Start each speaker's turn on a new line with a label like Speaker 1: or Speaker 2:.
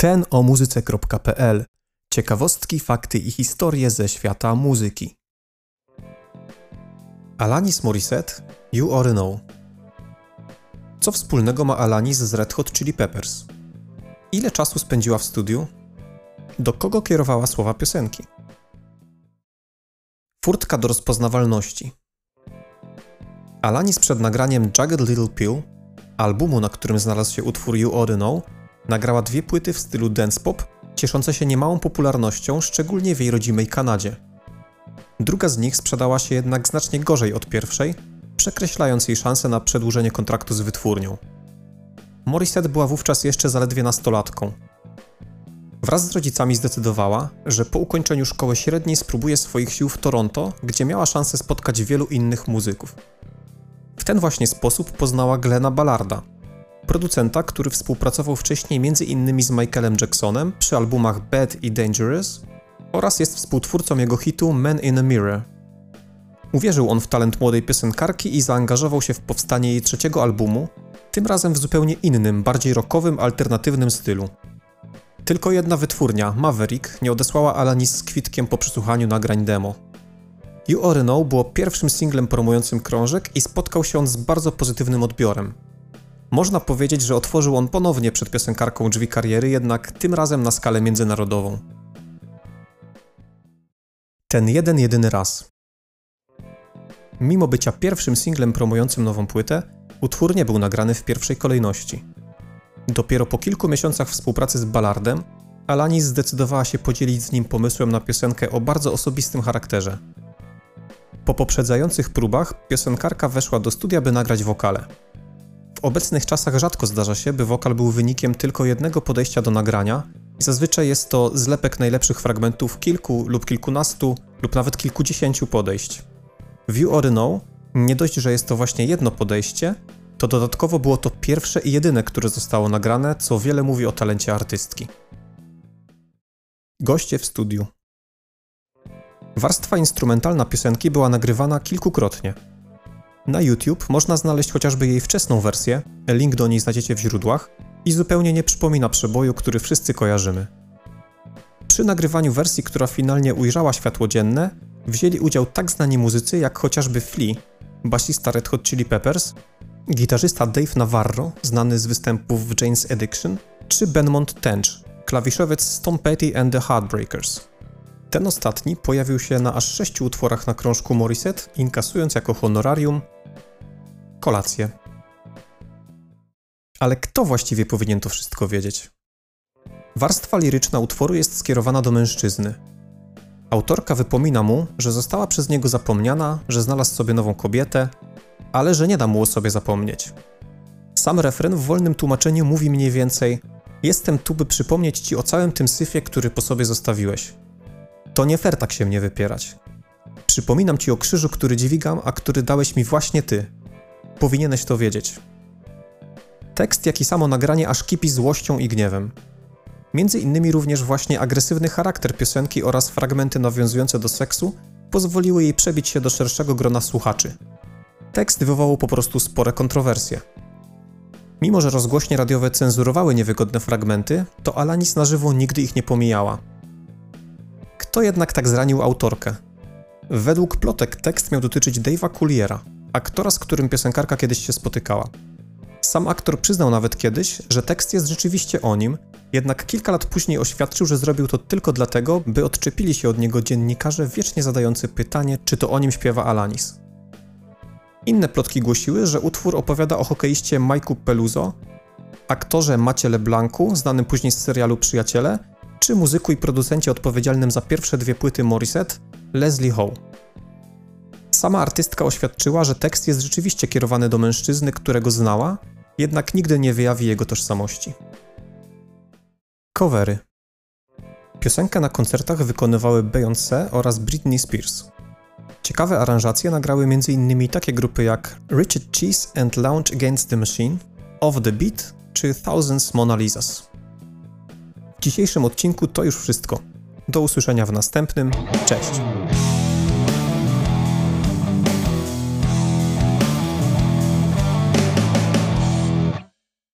Speaker 1: ten o muzyce.pl. Ciekawostki, fakty i historie ze świata muzyki. Alanis Morissette, You Are Know. Co wspólnego ma Alanis z Red Hot Chili Peppers? Ile czasu spędziła w studiu? Do kogo kierowała słowa piosenki? Furtka do rozpoznawalności. Alanis przed nagraniem Jagged Little Pill, albumu, na którym znalazł się utwór You Oughta Know, nagrała dwie płyty w stylu dance pop, cieszące się niemałą popularnością, szczególnie w jej rodzimej Kanadzie. Druga z nich sprzedała się jednak znacznie gorzej od pierwszej, przekreślając jej szanse na przedłużenie kontraktu z wytwórnią. Morissette była wówczas jeszcze zaledwie nastolatką. Wraz z rodzicami zdecydowała, że po ukończeniu szkoły średniej spróbuje swoich sił w Toronto, gdzie miała szansę spotkać wielu innych muzyków. W ten właśnie sposób poznała Glena Ballarda, producenta, który współpracował wcześniej m.in. z Michaelem Jacksonem przy albumach Bad i Dangerous oraz jest współtwórcą jego hitu Man in a Mirror. Uwierzył on w talent młodej piosenkarki i zaangażował się w powstanie jej trzeciego albumu, tym razem w zupełnie innym, bardziej rockowym, alternatywnym stylu. Tylko jedna wytwórnia, Maverick, nie odesłała Alanis z kwitkiem po przesłuchaniu nagrań demo. You Are Know było pierwszym singlem promującym krążek i spotkał się on z bardzo pozytywnym odbiorem. Można powiedzieć, że otworzył on ponownie przed piosenkarką drzwi kariery, jednak tym razem na skalę międzynarodową. Ten jeden jedyny raz. Mimo bycia pierwszym singlem promującym nową płytę, utwór nie był nagrany w pierwszej kolejności. Dopiero po kilku miesiącach współpracy z Ballardem, Alanis zdecydowała się podzielić z nim pomysłem na piosenkę o bardzo osobistym charakterze. Po poprzedzających próbach piosenkarka weszła do studia, by nagrać wokale. W obecnych czasach rzadko zdarza się, by wokal był wynikiem tylko jednego podejścia do nagrania zazwyczaj jest to zlepek najlepszych fragmentów kilku lub kilkunastu lub nawet kilkudziesięciu podejść. View or No nie dość, że jest to właśnie jedno podejście, to dodatkowo było to pierwsze i jedyne, które zostało nagrane, co wiele mówi o talencie artystki. Goście w studiu. Warstwa instrumentalna piosenki była nagrywana kilkukrotnie. Na YouTube można znaleźć chociażby jej wczesną wersję, link do niej znajdziecie w źródłach, i zupełnie nie przypomina przeboju, który wszyscy kojarzymy. Przy nagrywaniu wersji, która finalnie ujrzała światło dzienne, wzięli udział tak znani muzycy jak chociażby Flea, basista Red Hot Chili Peppers, gitarzysta Dave Navarro, znany z występów w Jane's Addiction, czy Benmont Tench, klawiszowiec Stone Petty and the Heartbreakers. Ten ostatni pojawił się na aż sześciu utworach na krążku Morissette, inkasując jako honorarium kolację. Ale kto właściwie powinien to wszystko wiedzieć? Warstwa liryczna utworu jest skierowana do mężczyzny. Autorka wypomina mu, że została przez niego zapomniana, że znalazł sobie nową kobietę, ale że nie da mu o sobie zapomnieć. Sam refren w wolnym tłumaczeniu mówi mniej więcej: Jestem tu, by przypomnieć ci o całym tym syfie, który po sobie zostawiłeś. To nie fair tak się mnie wypierać. Przypominam ci o krzyżu, który dźwigam, a który dałeś mi właśnie ty. Powinieneś to wiedzieć. Tekst, jak i samo nagranie aż kipi złością i gniewem. Między innymi również właśnie agresywny charakter piosenki oraz fragmenty nawiązujące do seksu pozwoliły jej przebić się do szerszego grona słuchaczy. Tekst wywołał po prostu spore kontrowersje. Mimo, że rozgłośnie radiowe cenzurowały niewygodne fragmenty, to Alanis na żywo nigdy ich nie pomijała. Kto jednak tak zranił autorkę? Według plotek tekst miał dotyczyć Dave'a Colliera, aktora, z którym piosenkarka kiedyś się spotykała. Sam aktor przyznał nawet kiedyś, że tekst jest rzeczywiście o nim, jednak kilka lat później oświadczył, że zrobił to tylko dlatego, by odczepili się od niego dziennikarze wiecznie zadający pytanie, czy to o nim śpiewa Alanis. Inne plotki głosiły, że utwór opowiada o hokeiście Mike'u Peluso, aktorze Macie LeBlancu, znanym później z serialu Przyjaciele, czy muzyku i producencie odpowiedzialnym za pierwsze dwie płyty Morissette, Leslie Howe. Sama artystka oświadczyła, że tekst jest rzeczywiście kierowany do mężczyzny, którego znała, jednak nigdy nie wyjawi jego tożsamości. Covery Piosenkę na koncertach wykonywały Beyoncé oraz Britney Spears. Ciekawe aranżacje nagrały m.in. takie grupy jak Richard Cheese and Lounge Against the Machine, Off the Beat czy Thousands Mona Lisas. W dzisiejszym odcinku to już wszystko. Do usłyszenia w następnym. Cześć!